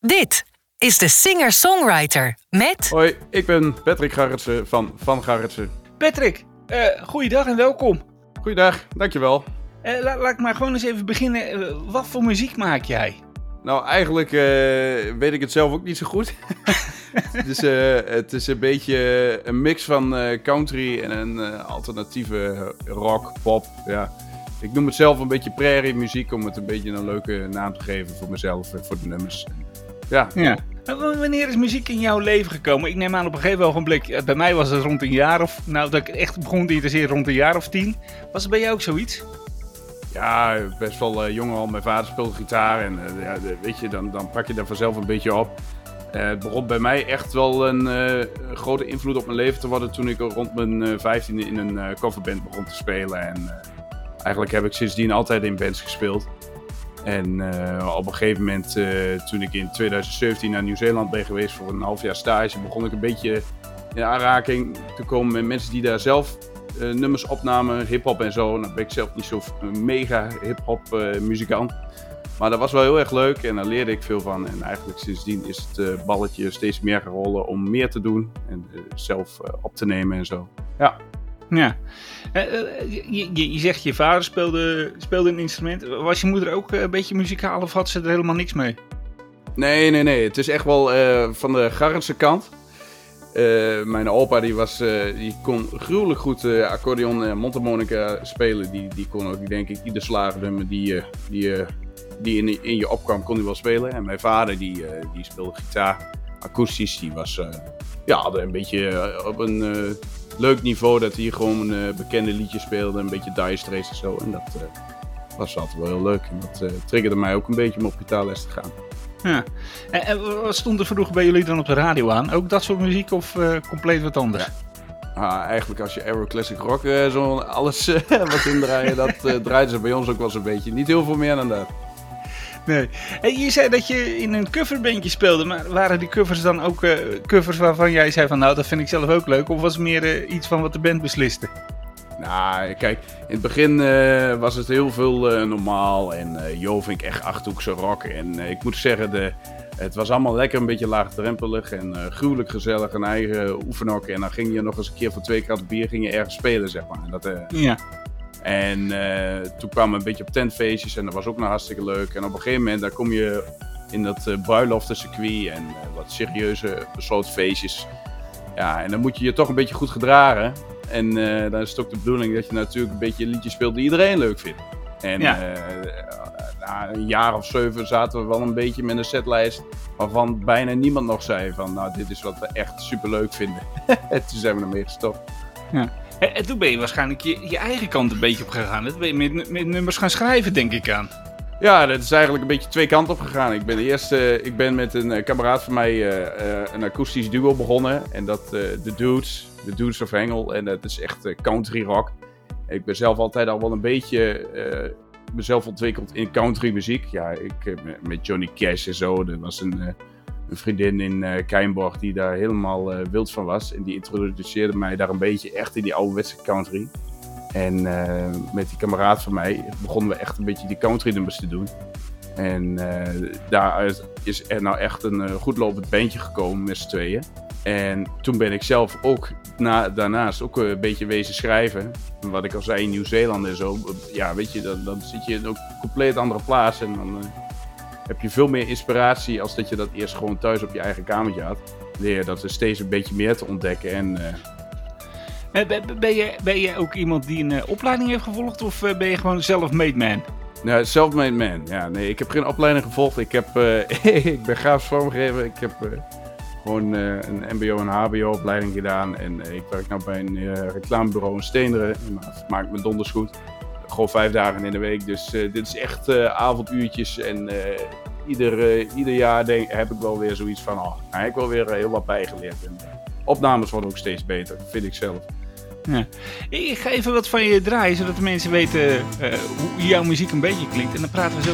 Dit is de singer-songwriter met... Hoi, ik ben Patrick Garretsen van Van Garretsen. Patrick, uh, goeiedag en welkom. Goeiedag, dankjewel. Uh, laat ik maar gewoon eens even beginnen. Uh, wat voor muziek maak jij? Nou, eigenlijk weet ik het zelf ook niet zo goed. het, is, het is een beetje een mix van country en een alternatieve rock, pop. Ja. Ik noem het zelf een beetje prairie muziek om het een beetje een leuke naam te geven voor mezelf en voor de nummers. Ja. ja. Wanneer is muziek in jouw leven gekomen? Ik neem aan op een gegeven ogenblik, eh, bij mij was het rond een jaar of, nou dat ik echt begon te interesseren rond een jaar of tien. Was het bij jou ook zoiets? Ja, best wel uh, jong al. Mijn vader speelde gitaar en uh, ja, weet je, dan, dan pak je daar vanzelf een beetje op. Uh, het begon bij mij echt wel een grote invloed op mijn leven te worden toen ik rond mijn vijftiende in een coverband begon te spelen. En eigenlijk heb ik sindsdien altijd in bands gespeeld. En uh, op een gegeven moment, uh, toen ik in 2017 naar Nieuw-Zeeland ben geweest voor een half jaar stage, begon ik een beetje in aanraking te komen met mensen die daar zelf uh, nummers opnamen, hip-hop en zo. Nou ben ik zelf niet zo mega hip-hop muzikant. Maar dat was wel heel erg leuk en daar leerde ik veel van. En eigenlijk sindsdien is het balletje steeds meer gaan rollen om meer te doen en zelf op te nemen en zo. Ja. Ja. Uh, je, je, je, zegt je vader speelde, speelde een instrument. Was je moeder ook een beetje muzikaal of had ze er helemaal niks mee? Nee, nee, nee. Het is echt wel van de Garrense kant. Mijn opa die was, die kon gruwelijk goed accordeon en mondharmonica spelen. Die, die kon ook, denk ik, ieder slagendummer die, die, die in, in je opkwam, kon hij wel spelen. En mijn vader die, die speelde gitaar, akoestisch. Die was ja, een beetje op een leuk niveau dat hij gewoon een uh, bekende liedje speelde. Een beetje Dire Straits en zo. En dat uh, was altijd wel heel leuk. En dat uh, triggerde mij ook een beetje om op gitaarles te gaan. Ja. En, en, wat stond er vroeger bij jullie dan op de radio aan? Ook dat soort muziek of compleet wat anders? Ja. Ah, eigenlijk als je Aero Classic Rock zo alles wat indraaien, dat draaiden ze bij ons ook wel zo'n beetje. Niet heel veel meer dan dat. Nee. En je zei dat je in een coverbandje speelde, maar waren die covers dan ook uh, covers waarvan jij zei van nou dat vind ik zelf ook leuk? Of was het meer uh, iets van wat de band besliste? Nou, kijk, in het begin uh, was het heel veel normaal en Jo vind ik echt achthoekse rock. En ik moet zeggen, de, het was allemaal lekker een beetje laagdrempelig en gruwelijk gezellig, een eigen oefenhok. En dan ging je nog eens een keer voor twee kratten bier ging je ergens spelen, zeg maar. En dat, ja. En uh, toen kwamen we een beetje op tentfeestjes en dat was ook nog hartstikke leuk. En op een gegeven moment dan kom je in dat uh, bruiloftencircuit en uh, wat serieuze besloten feestjes. Ja, en dan moet je je toch een beetje goed gedragen. En dan is het ook de bedoeling dat je natuurlijk een beetje liedjes speelt die iedereen leuk vindt. En ja. na een jaar of zeven zaten we wel een beetje met een setlijst waarvan bijna niemand nog zei van nou dit is wat we echt super leuk vinden. en toen zijn we ermee gestopt. Ja. En toen ben je waarschijnlijk je, eigen kant een beetje op gegaan. Dat ben je met, met nummers gaan schrijven, denk ik aan. Ja, dat is eigenlijk een beetje twee kanten op gegaan. Ik ben eerst uh, ik ben met een uh, kameraad van mij uh, een akoestisch duo begonnen. En dat de Dudes, de Dudes of Hengel. En dat is echt country rock. Ik ben zelf altijd al wel een beetje mezelf ontwikkeld in country muziek. Ja, ik met Johnny Cash en zo. Dat was een een vriendin in uh, die daar helemaal uh, wild van was. En die introduceerde mij daar een beetje echt in die ouderwetse country. En uh, met die kameraad van mij begonnen we echt een beetje die country nummers te doen. En daaruit is er nou echt een goed lopend bandje gekomen met z'n tweeën. En toen ben ik zelf ook na, daarnaast ook een beetje wezen schrijven. Wat ik al zei in Nieuw-Zeeland en zo. Ja, weet je, dan, dan zit je in een compleet andere plaats. En dan heb je veel meer inspiratie als dat je dat eerst gewoon thuis op je eigen kamertje had. Leer je dat er steeds een beetje meer te ontdekken. En, uh... ben, je, ben je ook iemand die een uh, opleiding heeft gevolgd of ben je gewoon zelf-made man? Nou, self-made man. Ja, nee, ik heb geen opleiding gevolgd. Ik, heb, ik ben grafisch vormgever. Ik heb gewoon een MBO en HBO opleiding gedaan. En ik werk nu bij een reclamebureau in Steenderen. Dat maakt me donders goed gewoon vijf dagen in de week. Dus uh, dit is echt uh, avonduurtjes. En uh, ieder, ieder jaar denk, heb ik wel weer zoiets van, oh, nou, ik wel weer heel wat bijgeleerd. Opnames worden ook steeds beter, vind ik zelf. Ja. Ik ga even wat van je draaien, zodat de mensen weten hoe jouw muziek een beetje klinkt. En dan praten we zo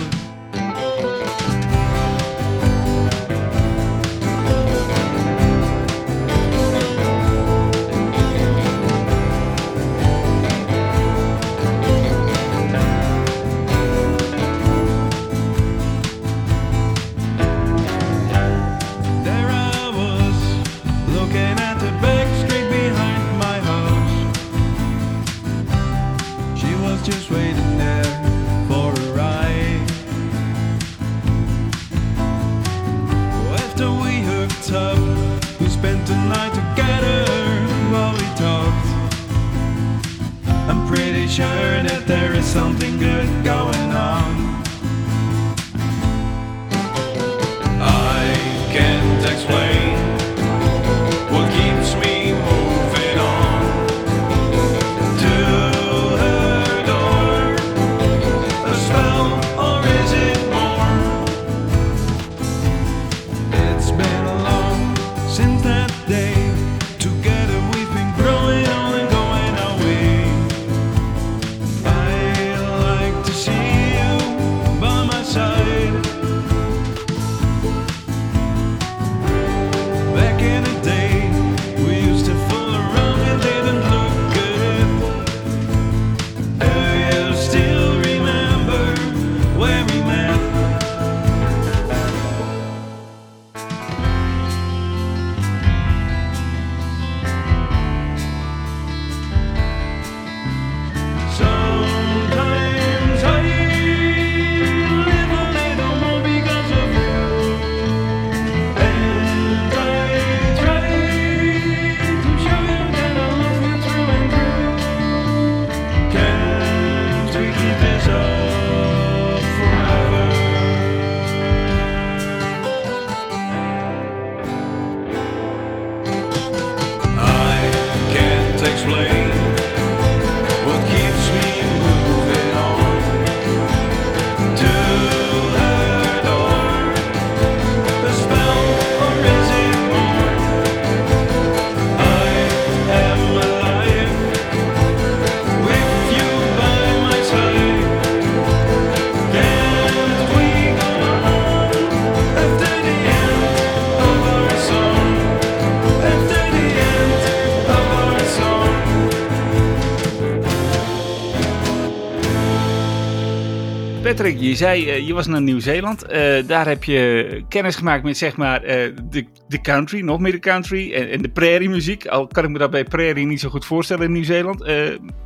Patrick, je zei, eh, je was naar Nieuw-Zeeland. Eh, daar heb je kennis gemaakt met zeg maar eh, de, de country, nog meer de country en, en de prairie muziek. Al kan ik me dat bij prairie niet zo goed voorstellen in Nieuw-Zeeland.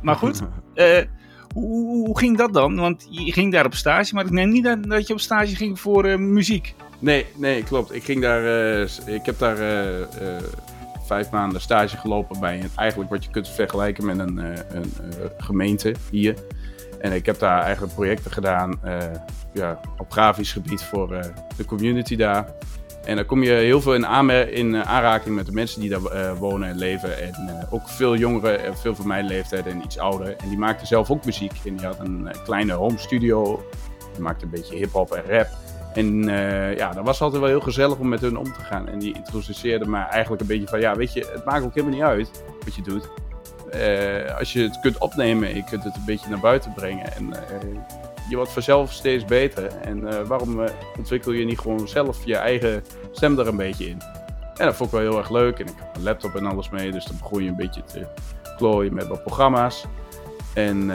Maar goed, hoe, hoe, ging dat dan? Want je ging daar op stage, maar ik neem niet aan dat je op stage ging voor muziek. Nee, nee, klopt. Ik ging daar, ik heb daar vijf maanden stage gelopen bij een, eigenlijk wat je kunt vergelijken met een, een gemeente hier. En ik heb daar eigenlijk projecten gedaan eh, ja, op grafisch gebied voor eh, de community daar. En dan kom je heel veel in, in eh, aanraking met de mensen die daar wonen en leven. En ook veel jongeren, en veel van mijn leeftijd en iets ouder. En die maakten zelf ook muziek. En die had een kleine home studio. Die maakte een beetje hip-hop en rap. En ja, dat was altijd wel heel gezellig om met hun om te gaan. En die introduceerde me eigenlijk een beetje van, ja, weet je, het maakt ook helemaal niet uit wat je doet. Eh, als je het kunt opnemen en je kunt het een beetje naar buiten brengen. En eh, je wordt vanzelf steeds beter. En eh, waarom ontwikkel je niet gewoon zelf je eigen stem er een beetje in? En dat vond ik wel heel erg leuk. En ik had een laptop en alles mee, dus dan begon je een beetje te klooien met wat programma's. En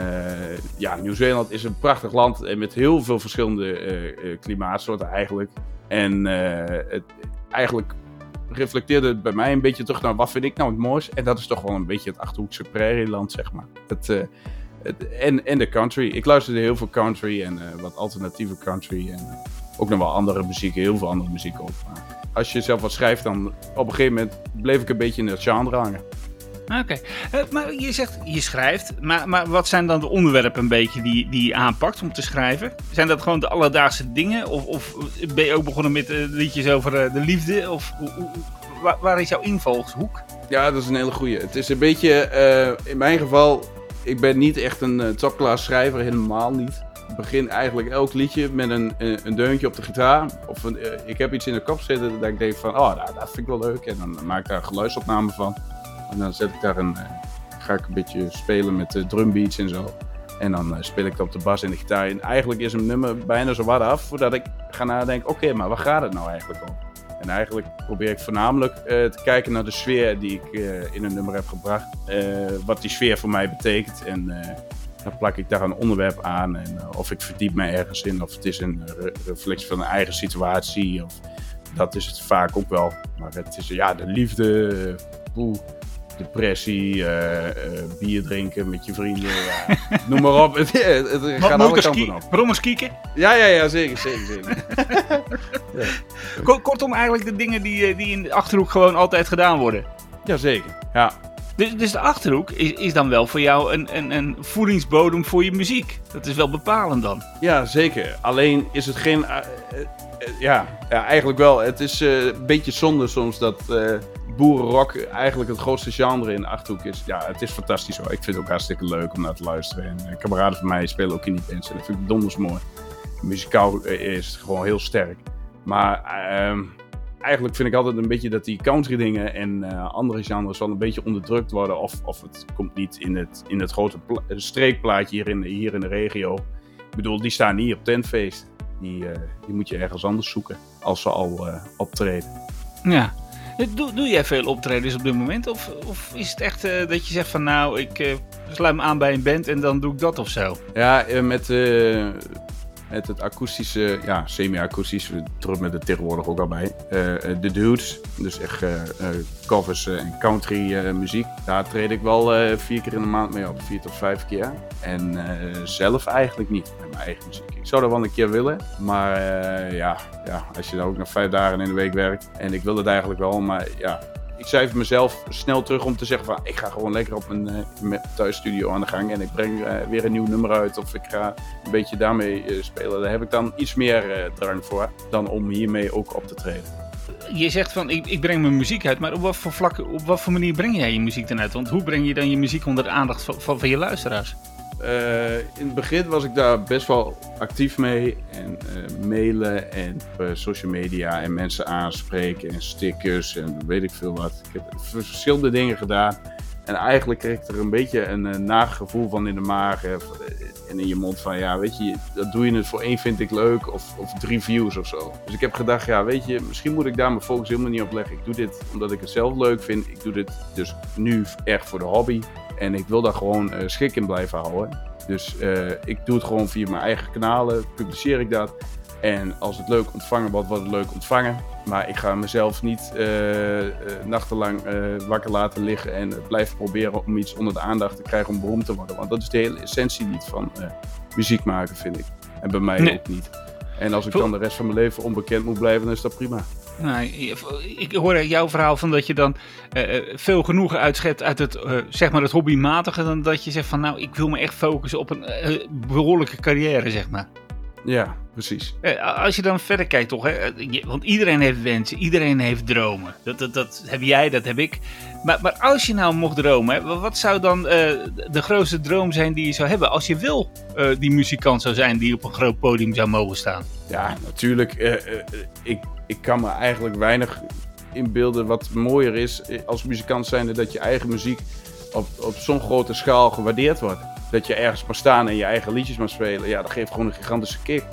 ja, Nieuw-Zeeland is een prachtig land met heel veel verschillende klimaatsoorten eigenlijk. En het, eigenlijk reflecteerde het bij mij een beetje terug naar wat vind ik nou het mooiste. En dat is toch wel een beetje het Achterhoekse prairieland, zeg maar. Het, eh, het, en, en de country. Ik luisterde heel veel country en eh, wat alternatieve country. En ook nog wel andere muziek, heel veel andere muziek ook. Maar als je zelf wat schrijft, dan op een gegeven moment bleef ik een beetje in het genre hangen. Oké, Eh, maar je zegt, je schrijft, maar, maar wat zijn dan de onderwerpen een beetje die, die je aanpakt om te schrijven? Zijn dat gewoon de alledaagse dingen? Of, of ben je ook begonnen met eh, liedjes over eh, de liefde? Of hoe- hoe- waar, is jouw invalshoek? Ja, dat is een hele goeie. Het is een beetje, in mijn geval, ik ben niet echt een topclass schrijver, helemaal niet. Ik begin eigenlijk elk liedje met een, een, deuntje op de gitaar. Of ik heb iets in de kop zitten dat ik denk van, oh, nou, dat vind ik wel leuk. En dan maak ik daar geluidsopname van. En dan zet ik daar een, eh, ga ik een beetje spelen met drumbeats en zo. En dan eh, speel ik het op de bas en de gitaar. En eigenlijk is een nummer bijna zo wat af voordat ik ga nadenken, oké, maar waar gaat het nou eigenlijk om? En eigenlijk probeer ik voornamelijk eh, te kijken naar de sfeer die ik in een nummer heb gebracht. Wat die sfeer voor mij betekent. En dan plak ik daar een onderwerp aan. En, of ik verdiep me ergens in. Of het is een re- reflectie van een eigen situatie. Of, dat is het vaak ook wel. Maar het is ja, de liefde, poeh, depressie, eh, eh, bier drinken met je vrienden. Ja. Noem maar op. Het, het, het gaat alle Motorski- kanten op. Brommers kieken? Ja, ja, ja, zeker, zeker, zeker. Ko- Kortom, eigenlijk de dingen die, eh, die in de Achterhoek gewoon altijd gedaan worden. Jazeker, ja. Dus, dus de Achterhoek is, is dan wel voor jou een, een, een voedingsbodem voor je muziek. Dat is wel bepalend dan. Ja, zeker. Alleen is het geen. ja, ja, eigenlijk wel. Het is een beetje zonde soms dat boerenrock eigenlijk het grootste genre in de achterhoek is. Ja, het is fantastisch hoor. Ik vind het ook hartstikke leuk om naar te luisteren. En eh, kameraden van mij spelen ook in die bands. Dat vind ik donders mooi. Muzikaal eh, is gewoon heel sterk. Maar ehm, eigenlijk vind ik altijd een beetje dat die country dingen en eh, andere genres wel een beetje onderdrukt worden. Of, of het komt niet in het, in het grote pla- streekplaatje hier in, hier in de regio. Ik bedoel, die staan niet op tentfeest. Die, die moet je ergens anders zoeken als ze al optreden. Ja. Doe, doe jij veel optredens op dit moment? Of, of is het echt eh, dat je zegt van nou, ik eh, sluit me aan bij een band en dan doe ik dat of zo? Ja, eh, met, met het akoestische, ja, semi-akoestisch, we drummen er tegenwoordig ook al bij. Eh, eh, de Dudes, dus echt eh, covers en country muziek. Daar treed ik wel vier keer in de maand mee op, vier tot vijf keer. En zelf eigenlijk niet, met mijn eigen muziek. Ik zou dat wel een keer willen, maar ja, ja, als je dan ook nog vijf dagen in de week werkt. En ik wil het eigenlijk wel, maar ja, ik cijfer mezelf snel terug om te zeggen van ik ga gewoon lekker op mijn eh, met thuisstudio aan de gang en ik breng eh, weer een nieuw nummer uit of ik ga een beetje daarmee eh, spelen. Daar heb ik dan iets meer eh, drang voor dan om hiermee ook op te treden. Je zegt van ik, ik breng mijn muziek uit, maar op wat voor vlak, op wat voor manier breng jij je muziek dan uit? Want hoe breng je dan je muziek onder de aandacht van, van je luisteraars? Eh, in het begin was ik daar best wel actief mee. En eh, mailen en eh, social media en mensen aanspreken en stickers en weet ik veel wat. Ik heb verschillende dingen gedaan. En eigenlijk kreeg ik er een beetje een uh, nagevoel van in de maag en in je mond van ja, weet je, dat doe je het voor één vind ik leuk of, of drie views of zo. Dus ik heb gedacht, ja, weet je, misschien moet ik daar mijn focus helemaal niet op leggen. Ik doe dit omdat ik het zelf leuk vind. Ik doe dit dus nu echt voor de hobby. En ik wil daar gewoon eh, schik in blijven houden. Dus eh, ik doe het gewoon via mijn eigen kanalen, publiceer ik dat. En als het leuk ontvangen wordt, wordt het leuk ontvangen. Maar ik ga mezelf niet eh, nachtenlang wakker laten liggen en blijven proberen om iets onder de aandacht te krijgen om beroemd te worden. Want dat is de hele essentie niet van muziek maken, vind ik. En bij mij Nee. ook niet. En als ik dan de rest van mijn leven onbekend moet blijven, dan is dat prima. Nou, ik hoor jouw verhaal van dat je dan eh, eh, veel genoegen uitschept uit het, eh, zeg maar het hobbymatige. Dan dat je zegt van nou, ik wil me echt focussen op een eh, behoorlijke carrière, zeg maar. Ja, precies. Eh, Als je dan verder kijkt, toch? Hè? eh, Want iedereen heeft wensen, iedereen heeft dromen. Dat, dat, dat heb jij, dat heb ik. Maar, maar als je nou mocht dromen, hè, wat zou dan eh, de grootste droom zijn die je zou hebben? Als je wil die muzikant zou zijn die op een groot podium zou mogen staan. Ja, natuurlijk. ik, ik kan me eigenlijk weinig inbeelden wat mooier is als muzikant zijnde dat je eigen muziek op, op zo'n grote schaal gewaardeerd wordt. Dat je ergens maar staan en je eigen liedjes maar spelen. Ja, dat geeft gewoon een gigantische kick.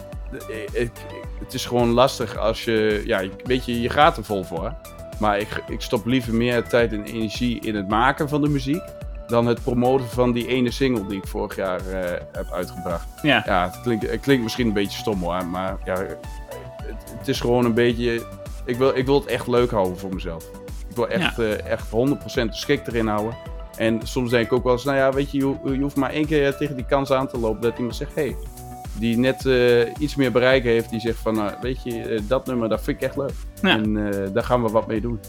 Eh, ik- het is gewoon lastig als je, ja, weet je, je gaat er vol voor. Maar ik, ik stop liever meer tijd en energie in het maken van de muziek dan het promoten van die ene single die ik vorig jaar eh, heb uitgebracht. Ja. Ja, het klinkt, het klinkt misschien een beetje stom hoor, maar ja, het, het is gewoon een beetje. Ik wil, ik wil het echt leuk houden voor mezelf. Ik wil echt, eh, echt 100% de schik erin houden. En soms denk ik ook wel eens, nou ja, weet je, je, ho- je hoeft maar één keer tegen die kans aan te lopen dat iemand zegt, hé, hey, die net eh, iets meer bereik heeft, die zegt van, nou, weet je, eh, dat nummer, dat vind ik echt leuk. Ja. En eh, daar gaan we wat mee doen.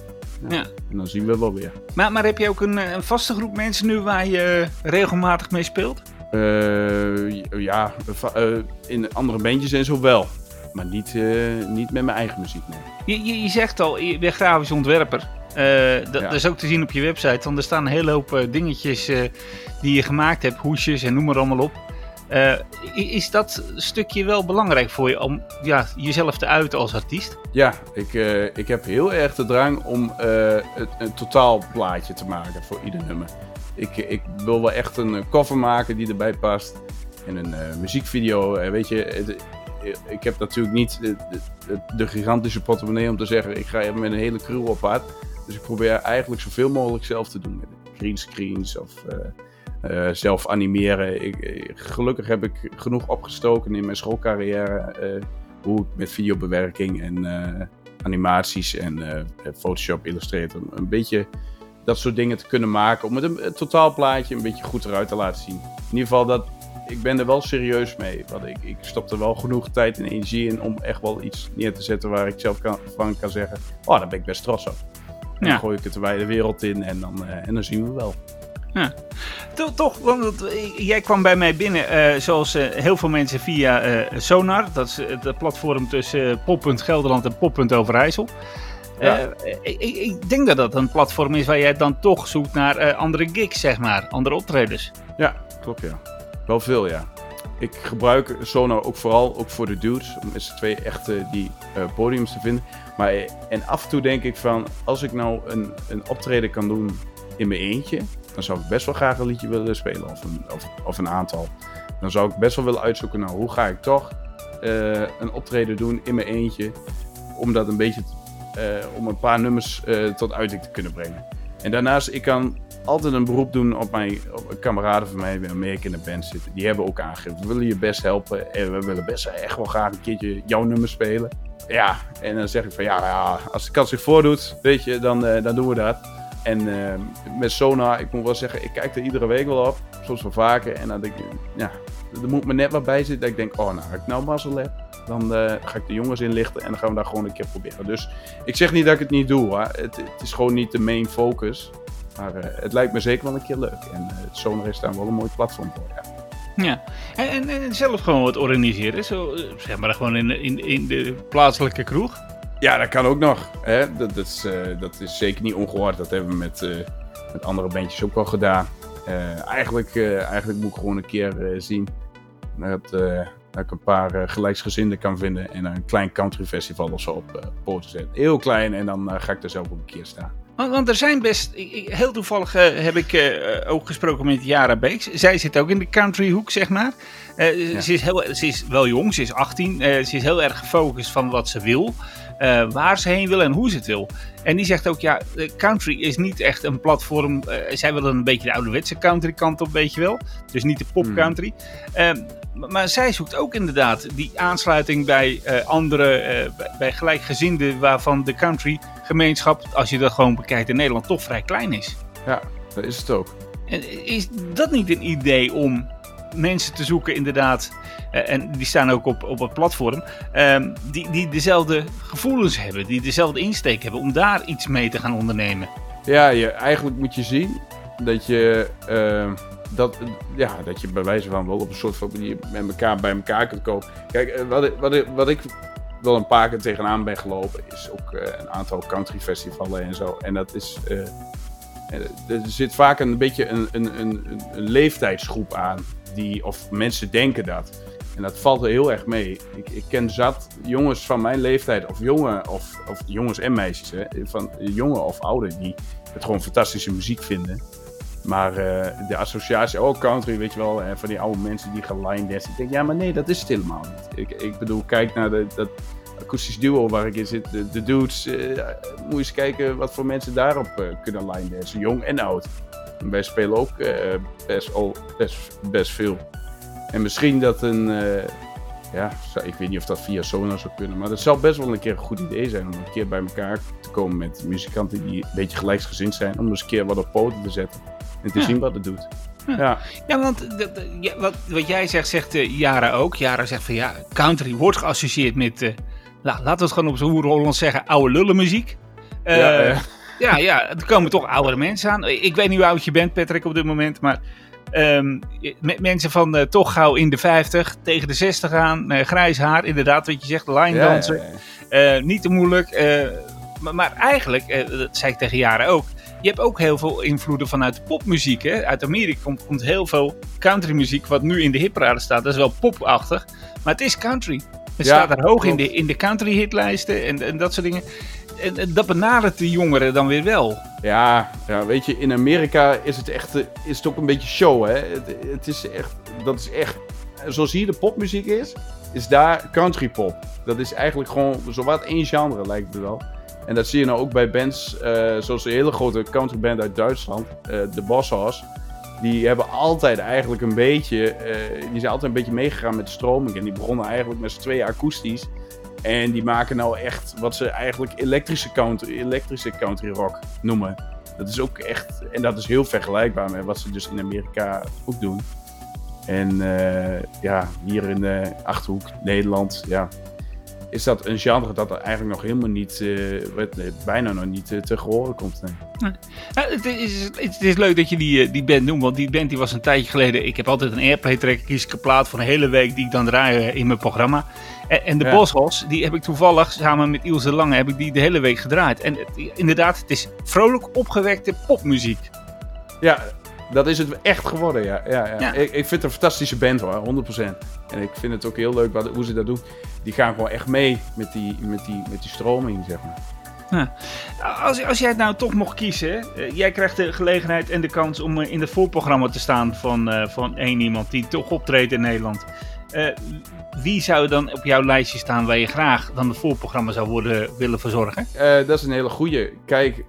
Ja. En dan zien we wel weer. Maar, maar heb je ook een, eh, een vaste groep mensen nu waar je eh, regelmatig mee speelt? Eh, ja, eh, in andere bandjes en zo wel. Maar niet, eh, niet met mijn eigen muziek, nee. Je, je, je zegt al, je bent grafisch ontwerper. Eh, dat, Ja. is ook te zien op je website. Want er staan een hele hoop eh, dingetjes eh, die je gemaakt hebt. Hoesjes en noem maar allemaal op. Is dat stukje wel belangrijk voor je om ja, jezelf te uiten als artiest? Ja, ik, ik heb heel erg de drang om het, een totaalplaatje te maken voor ieder nummer. Ik, ik wil wel echt een cover maken die erbij past. En een muziekvideo. weet je, het- ik heb natuurlijk niet de, de, de gigantische portemonnee om te zeggen... ik ga met een hele crew op pad. Dus ik probeer eigenlijk zoveel mogelijk zelf te doen. Greenscreens of eh, eh, zelf animeren. Ik, eh, gelukkig heb ik genoeg opgestoken in mijn schoolcarrière... hoe ik met videobewerking en animaties en Photoshop, Illustrator een beetje dat soort dingen te kunnen maken. Om het een, een totaalplaatje een beetje goed eruit te laten zien. In ieder geval, dat, ik ben er wel serieus mee. Want ik, ik stop er wel genoeg tijd en energie in om echt wel iets neer te zetten waar ik zelf kan, van kan zeggen: Oh, daar ben ik best trots op. En Ja. dan gooi ik het de wijde wereld in en dan, eh, en dan zien we wel. Toch, toch want eh, jij kwam bij mij binnen, eh, zoals heel veel mensen, via eh, Sonar. Dat is het platform tussen Poppunt Gelderland en Poppunt Overijssel. Ja. Ik, ik- denk dat dat een platform is waar jij dan toch zoekt naar andere gigs, zeg maar. Andere optredens. Ja, klopt ja. Wel veel ja. Ik gebruik Sonar ook vooral ook voor de dudes. Om met twee echt eh, die eh, podiums te vinden. Maar, eh, en af en toe denk ik van, als ik nou een, een optreden kan doen in mijn eentje. Dan zou ik best wel graag een liedje willen spelen. Of een, of, of een aantal. Dan zou ik best wel willen uitzoeken, nou hoe ga ik toch een optreden doen in mijn eentje. Om dat een beetje, om een paar nummers tot uiting te kunnen brengen. En daarnaast, ik kan altijd een beroep doen op mijn op kameraden van mij waarmee ik in de band zit. Die hebben ook aangegeven, we willen je best helpen en we willen best echt wel graag een keertje jouw nummer spelen. Ja, en dan zeg ik van ja, ja als de kans zich voordoet, weet je, dan, eh, dan doen we dat. En eh, met Sonar, ik moet wel zeggen, ik kijk er iedere week wel op, soms wel vaker. En dan denk ik, ja, er moet me net wat bij zitten dat ik denk, oh nou, als ik nou mazzel heb, dan eh, ga ik de jongens inlichten en dan gaan we daar gewoon een keer proberen. Dus ik zeg niet dat ik het niet doe. Het, het is gewoon niet de main focus. Maar eh, het lijkt me zeker wel een keer leuk. En eh, het Sonar is daar wel een mooi platform voor. Ja. Ja. En, en, en zelf gewoon wat organiseren. Zo, eh, zeg maar gewoon in, in, in de plaatselijke kroeg. Ja, dat kan ook nog. Hè? Dat, dat, is, dat is zeker niet ongehoord. Dat hebben we met, met andere bandjes ook al gedaan. Eigenlijk, eigenlijk moet ik gewoon een keer zien dat, dat ik een paar gelijksgezinden kan vinden. En een klein country festival of zo op poten zetten. Heel klein en dan ga ik er zelf ook een keer staan. Want, want er zijn best. heel toevallig eh, heb ik eh, ook gesproken met Jara Beeks. Zij zit ook in de countryhoek, zeg maar. Eh, ze, is heel, ze is wel jong, ze is 18. eh, ze is heel erg gefocust van wat ze wil. waar ze heen wil en hoe ze het wil. En die zegt ook, ja, country is niet echt een platform. zij wil een beetje de ouderwetse country kant op, weet je wel. Dus niet de pop Hmm. country. Ehm, maar- zij zoekt ook inderdaad die aansluiting bij eh, andere, eh, bij, gelijkgezinden waarvan de country gemeenschap, als je dat gewoon bekijkt in Nederland, toch vrij klein is. Ja, dat is het ook. En Is dat niet een idee om mensen te zoeken, inderdaad, eh, en die staan ook op, op het platform, ehm, die, die dezelfde gevoelens hebben, die dezelfde insteek hebben, om daar iets mee te gaan ondernemen? Ja, je, eigenlijk moet je zien dat je, eh, dat, ja, dat je bij wijze van wel op een soort van manier met elkaar bij elkaar kunt komen. Kijk, eh, wat, ik- wat, wat ik wel een paar keer tegenaan ben gelopen, is ook eh, een aantal country festivalen en zo. En dat is. eh, er zit vaak een beetje een, een, een, een- een leeftijdsgroep aan, die, of mensen denken dat. En dat valt er heel erg mee. Ik, ik ken zat jongens van mijn leeftijd, of jongen, of, of jongens en meisjes, hè, van jongen of ouder, die het gewoon fantastische muziek vinden. Maar eh, de associatie, oh country, weet je wel, eh, van die oude mensen die gaan line dansen. Ik denk, ja, maar nee, dat is het helemaal niet. Ik, ik bedoel, kijk naar de, dat akoestisch duo waar ik in zit, de, de dudes. eh, moet je eens kijken wat voor mensen daarop kunnen line dansen, jong en oud. En wij spelen ook best, al, best, best veel. En misschien dat een, ja, ik weet niet of dat via Sonar zou kunnen, maar dat zou best wel een keer een goed idee zijn om een keer bij elkaar te komen met muzikanten die een beetje gelijksgezind zijn, om eens een keer wat op poten te zetten en te Ja. zien wat het doet. Ja. Ja, Ja, want ja, wat, wat jij zegt, zegt eh, Jara ook. Jara zegt van ja, country wordt geassocieerd met, eh, nou, laten we het gewoon op zo'n Hollands zeggen, oude lullenmuziek. Eh, Ja, ja, ja, er komen toch oudere mensen aan. Ik weet niet hoe oud je bent, Patrick, op dit moment, maar ehm, met mensen van eh, toch gauw in de 50, tegen de 60 aan, eh, grijs haar, inderdaad, wat je zegt, line ja, dansen. ja, ja. Eh, niet te moeilijk. maar, maar eigenlijk, dat zei ik tegen Jaren ook. Je hebt ook heel veel invloeden vanuit popmuziek. Hè? Uit Amerika komt, komt heel veel countrymuziek, wat nu in de hitparade staat. Dat is wel popachtig, maar het is country. Het Ja, staat er hoog in de, in de country hitlijsten en, en dat soort dingen. En, dat benadert de jongeren dan weer wel. Ja, ja, weet je, in Amerika is het echt, eh, is het ook een beetje show, hè. Het, is echt, dat is echt, zoals hier de popmuziek is, is daar country pop. Dat is eigenlijk gewoon zowat één genre, lijkt het wel. En dat zie je nou ook bij bands, eh, zoals een hele grote country band uit Duitsland, eh, de Bosshaus. Die hebben altijd eigenlijk een beetje, die zijn altijd een beetje meegegaan met de stroming. En die begonnen eigenlijk met z'n tweeën akoestisch. En die maken nou echt wat ze eigenlijk elektrische country, elektrische country rock noemen. Dat is ook echt, en dat is heel vergelijkbaar met wat ze dus in Amerika ook doen. En eh, ja, hier in de Achterhoek, Nederland, ja. Is dat een genre dat er eigenlijk nog helemaal niet, eh, bijna nog niet eh, te horen komt. Nee. Ja, het, is, het is leuk dat je die, die band noemt, want die band die was een tijdje geleden. Ik heb altijd een airplay track, kies plaat voor een hele week die ik dan draai in mijn programma. En, en de Ja. Die heb ik toevallig samen met Ilse Lange heb ik die de hele week gedraaid. En het- inderdaad, het is vrolijk opgewekte popmuziek. Ja, dat is het echt geworden, ja. ja, ja. Ja. Ik, ik vind het een fantastische band hoor, 100%. En ik vind het ook heel leuk wat, hoe ze dat doen. Die gaan gewoon echt mee met die, met die, met die stroming, zeg maar. Als, als jij het nou toch mocht kiezen, eh, jij krijgt de gelegenheid en de kans om eh, in het voorprogramma te staan van, eh, van één iemand die toch optreedt in Nederland. Wie zou dan op jouw lijstje staan waar je graag dan het voorprogramma zou worden, willen verzorgen? Dat is een hele goeie. Kijk,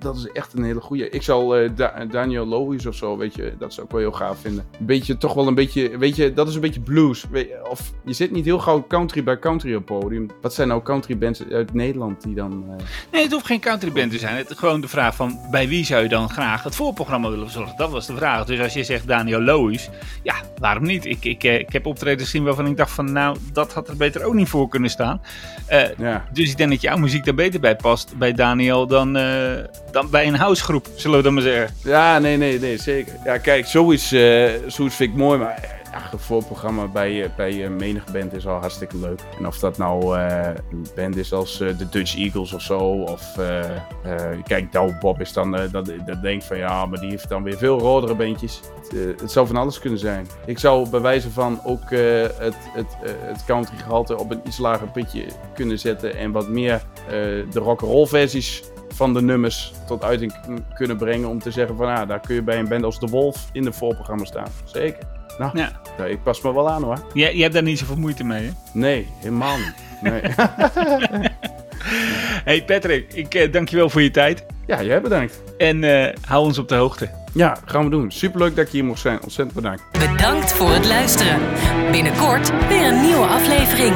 dat is echt een hele goeie. Ik zal eh, Da- Daniel Lohuis of zo, weet je, dat zou ik wel heel gaaf vinden. Een beetje, toch wel een beetje, weet je, dat is een beetje blues. Weet je, Of je zit niet heel gauw country bij country op het podium. Wat zijn nou country bands uit Nederland die dan... eh, Nee, het hoeft geen countryband te zijn. Het is gewoon de vraag van bij wie zou je dan graag het voorprogramma willen verzorgen? Dat was de vraag. Dus als je zegt Daniel Lois, ja, waarom niet? Ik, ik, eh, ik heb optredens gezien waarvan ik dacht van nou, dat had er beter ook niet voor kunnen staan. Ja, dus ik denk dat jouw muziek daar beter bij past bij Daniel dan, dan bij een housegroep, zullen we dan maar zeggen. Ja, nee, nee, nee, zeker. Ja, kijk, zoiets, eh, zoiets vind ik mooi, maar eh, ja, een voorprogramma bij, eh, bij menige band is al hartstikke leuk. En of dat nou een band is als de Dutch Eagles of zo, of kijk, Douwe Bob is dan, dat, dat denk ik van ja, maar die heeft dan weer veel rodere bandjes. Het, het zou van alles kunnen zijn. Ik zou bij wijze van ook het, het, het country gehalte op een iets lager pitje kunnen zetten en wat meer de rock'n'roll versies van de nummers tot uiting kunnen brengen om te zeggen van ah, daar kun je bij een band als De Wolf in de voorprogramma staan. Zeker. Nou, Ja. ik pas me wel aan hoor. Jij, jij hebt daar niet zoveel moeite mee, hè? Nee, helemaal niet. Nee. Hey Patrick, ik eh, dank je wel voor je tijd. ja, jij bedankt. En eh, hou ons op de hoogte. Ja, gaan we doen. Superleuk dat ik hier mocht zijn. Ontzettend bedankt. Bedankt voor het luisteren. Binnenkort weer een nieuwe aflevering.